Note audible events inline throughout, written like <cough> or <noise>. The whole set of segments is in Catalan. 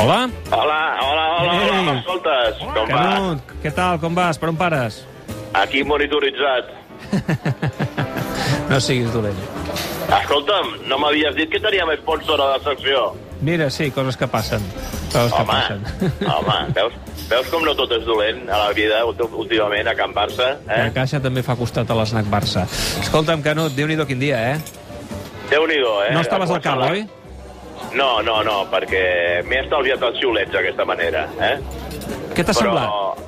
Hola? Hola, hola, hola, Ei. hola, m'escoltes? Com? Canut, què tal, com vas? Per on pares? Aquí monitoritzat. <laughs> No siguis dolent. Escolta'm, no m'havies dit que teníem sponsor a la secció? Mira, sí, coses que passen. Coses que Home, passen. <laughs> home, veus, veus com no tot és dolent a la vida últimament a Can Barça? Eh? La caixa també fa costat a l'Snac Barça. Escolta'm, Canut, déu-n'hi-do quin dia, eh? Déu-n'hi-do, eh? No estaves al camp, oi? No, no, no, perquè m'he estalviat els xiulets d'aquesta manera, eh? Què t'ha semblat?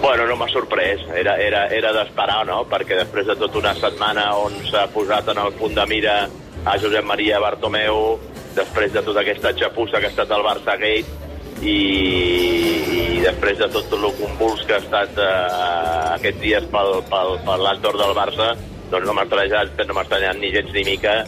Bueno, no m'ha sorprès. Era, era, era d'esperar, no? Perquè després de tota una setmana on s'ha posat en el punt de mira a Josep Maria Bartomeu, després de tota aquesta xapussa que ha estat el Barça Gate, i, i després de tot el convuls que ha estat eh, aquests dies pel, pel, per l'entorn del Barça, doncs no m'ha estranyat, no m'ha estranyat ni gens ni mica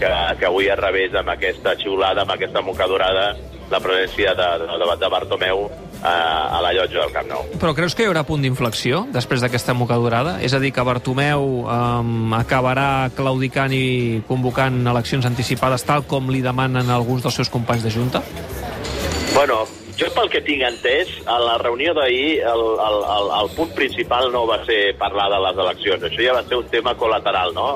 que, que avui es rebés amb aquesta xiulada, amb aquesta mocadorada, la presència de, de, de Bartomeu eh, a la llotja del Camp Nou. Però creus que hi haurà punt d'inflexió després d'aquesta mocadurada? És a dir, que Bartomeu um, acabarà claudicant i convocant eleccions anticipades tal com li demanen alguns dels seus companys de Junta? Bueno, jo pel que tinc entès, a la reunió d'ahir el, el, el, el punt principal no va ser parlar de les eleccions. Això ja va ser un tema col·lateral, no?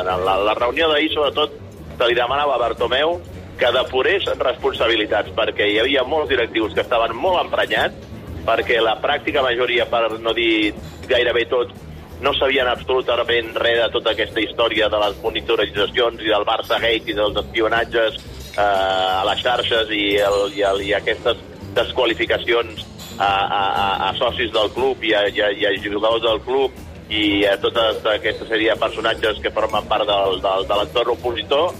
En la, la reunió d'ahir, sobretot, se li demanava a Bartomeu que depurés responsabilitats, perquè hi havia molts directius que estaven molt emprenyats, perquè la pràctica majoria, per no dir gairebé tot, no sabien absolutament res de tota aquesta història de les monitoritzacions i del Barça Gate i dels espionatges eh, a les xarxes i, el, i, el, i aquestes desqualificacions a, a, a, a socis del club i a, i, a, i a jugadors del club i a tota aquesta sèrie de personatges que formen part del, del, de l'entorn opositor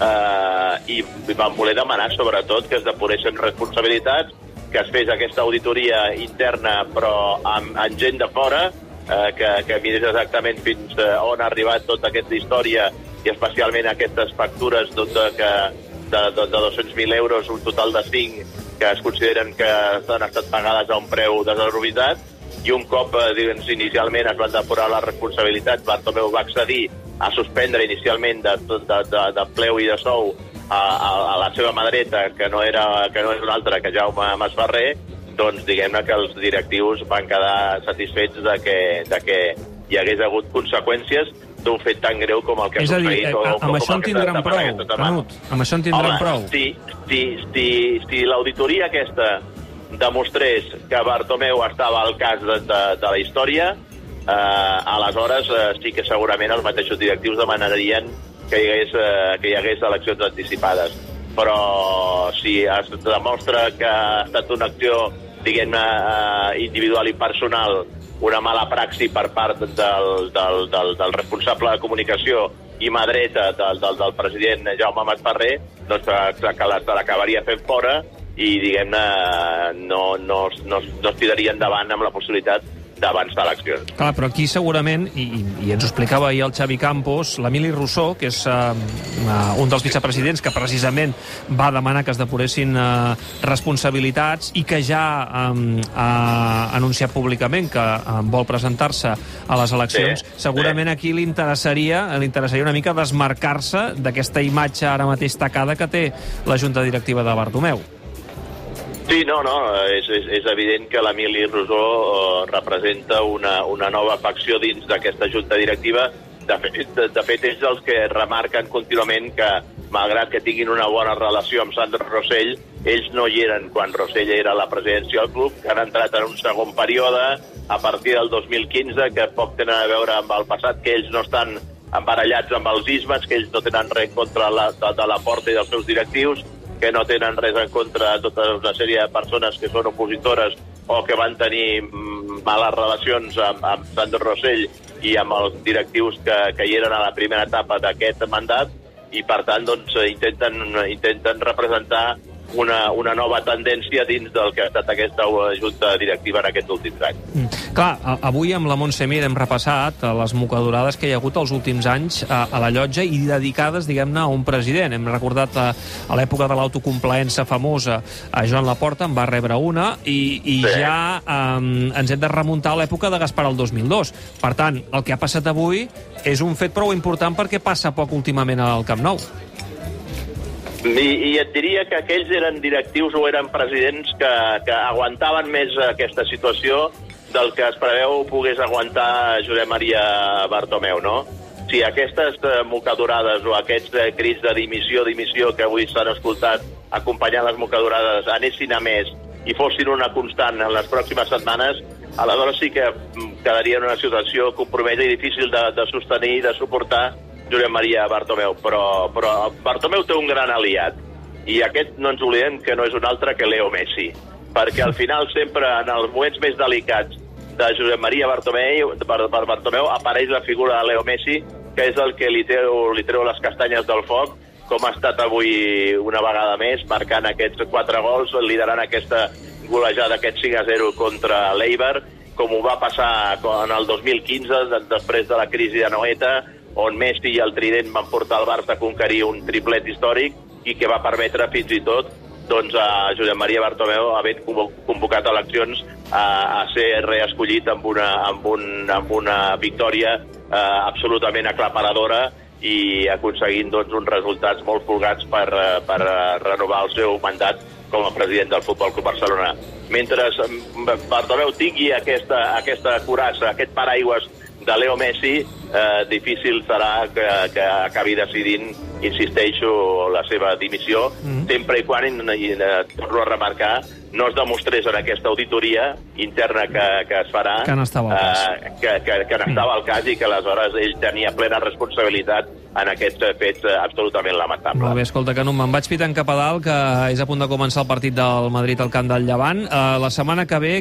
eh, i van voler demanar sobretot que es depuressin responsabilitats que es fes aquesta auditoria interna però amb, amb gent de fora eh, que, que mirés exactament fins eh, on ha arribat tota aquesta història i especialment aquestes factures doncs, que, de, de, de 200.000 euros, un total de 5 que es consideren que han estat pagades a un preu desorbitat i un cop eh, diguem, inicialment es van depurar les responsabilitats, Bartomeu va accedir a suspendre inicialment de, de, de, de pleu i de sou a, a, a la seva mà dreta, que no era, que no és una altra que Jaume Masferrer, doncs diguem-ne que els directius van quedar satisfets de que, de que hi hagués hagut conseqüències d'un fet tan greu com el que És ha a dir, succeït. eh, o- amb això en tindran prou. Canut. Amb això en tindran Home, prou. Si, si, si, si l'auditoria aquesta demostrés que Bartomeu estava al cas de, de, de la història, eh, aleshores eh, sí que segurament els mateixos directius demanarien que hi hagués, eh, que hi hagués eleccions anticipades. Però si es demostra que ha estat una acció, diguem-ne, eh, individual i personal, una mala praxi per part del, del, del, del responsable de comunicació i mà dreta del, del, del president Jaume Masferrer, doncs que, que l'acabaria fent fora i, diguem-ne, no, no, no, no es tiraria endavant amb la possibilitat d'avançar eleccions. Clar, però aquí segurament, i, i- ens ho explicava ahir el Xavi Campos, l'Emili Rousseau, que és uh, uh, un dels vicepresidents que precisament va demanar que es depuressin uh, responsabilitats i que ja um, ha anunciat públicament que um, vol presentar-se a les eleccions, Sí, segurament aquí li interessaria, li interessaria una mica desmarcar-se d'aquesta imatge ara mateix tacada que té la Junta Directiva de Bartomeu. Sí, no, no, és, és, és evident que l'Emili Rosó eh, representa una, una nova facció dins d'aquesta junta directiva. De fet, de, de fet, ells els que remarquen contínuament que, malgrat que tinguin una bona relació amb Sandro Rossell, ells no hi eren quan Rossell era la presidència del club, que han entrat en un segon període a partir del 2015, que poc tenen a veure amb el passat, que ells no estan embarallats amb els ismes, que ells no tenen res contra la, de, de la porta i dels seus directius, que no tenen res en contra de tota una sèrie de persones que són opositores o que van tenir mm, males relacions amb, amb Sandro Rossell i amb els directius que, que hi eren a la primera etapa d'aquest mandat i per tant doncs, intenten, intenten representar una, una nova tendència dins del que ha estat aquesta junta directiva en aquests últims anys. Mm. Clar, avui amb la Montse Mir hem repassat eh, les mocadorades que hi ha hagut els últims anys a, a la llotja i dedicades, diguem-ne, a un president. Hem recordat a, a l'època de l'autocomplaença famosa a Joan Laporta, en va rebre una, i, i Sí. ja um, ens hem de remuntar a l'època de Gaspar el 2002. Per tant, el que ha passat avui és un fet prou important perquè passa poc últimament al Camp Nou. I, I et diria que aquells eren directius o eren presidents que, que aguantaven més aquesta situació del que es preveu pogués aguantar Josep Maria Bartomeu, no? Si aquestes eh, mocadurades o aquests eh, crits de dimissió, dimissió que avui s'han escoltat acompanyant les mocadurades anessin a més i fossin una constant en les pròximes setmanes, aleshores sí que mm, quedaria en una situació compromesa i difícil de, de sostenir i de suportar Josep Maria Bartomeu. Però, però Bartomeu té un gran aliat i aquest no ens oblidem que no és un altre que Leo Messi perquè al final sempre en els moments més delicats de Josep Maria Bartomeu, per, Bartomeu apareix la figura de Leo Messi, que és el que li treu, li treu les castanyes del foc, com ha estat avui una vegada més, marcant aquests quatre gols, liderant aquesta golejada, aquest 5 a 0 contra l'Eiber, com ho va passar en el 2015, després de la crisi de Noeta, on Messi i el Trident van portar el Barça a conquerir un triplet històric i que va permetre fins i tot doncs, a Josep Maria Bartomeu, havent convocat eleccions, a, a ser reescollit amb una, amb un, amb una victòria eh, absolutament aclaparadora i aconseguint doncs, uns resultats molt folgats per, eh, per eh, renovar el seu mandat com a president del Futbol Club Barcelona. Mentre Bartomeu tingui aquesta, aquesta curassa, aquest paraigües de Leo Messi, eh, difícil serà que, que acabi decidint, insisteixo, la seva dimissió, mm. sempre i quan, i, i, eh, torno a remarcar, no es demostrés en aquesta auditoria interna que, que es farà que n'estava al cas, eh, que, que, que n'estava al cas i que aleshores ell tenia plena responsabilitat en aquests fets absolutament lamentables. Molt bé, escolta, que no me'n vaig pitant cap a dalt, que és a punt de començar el partit del Madrid al camp del Llevant. Uh, la setmana que ve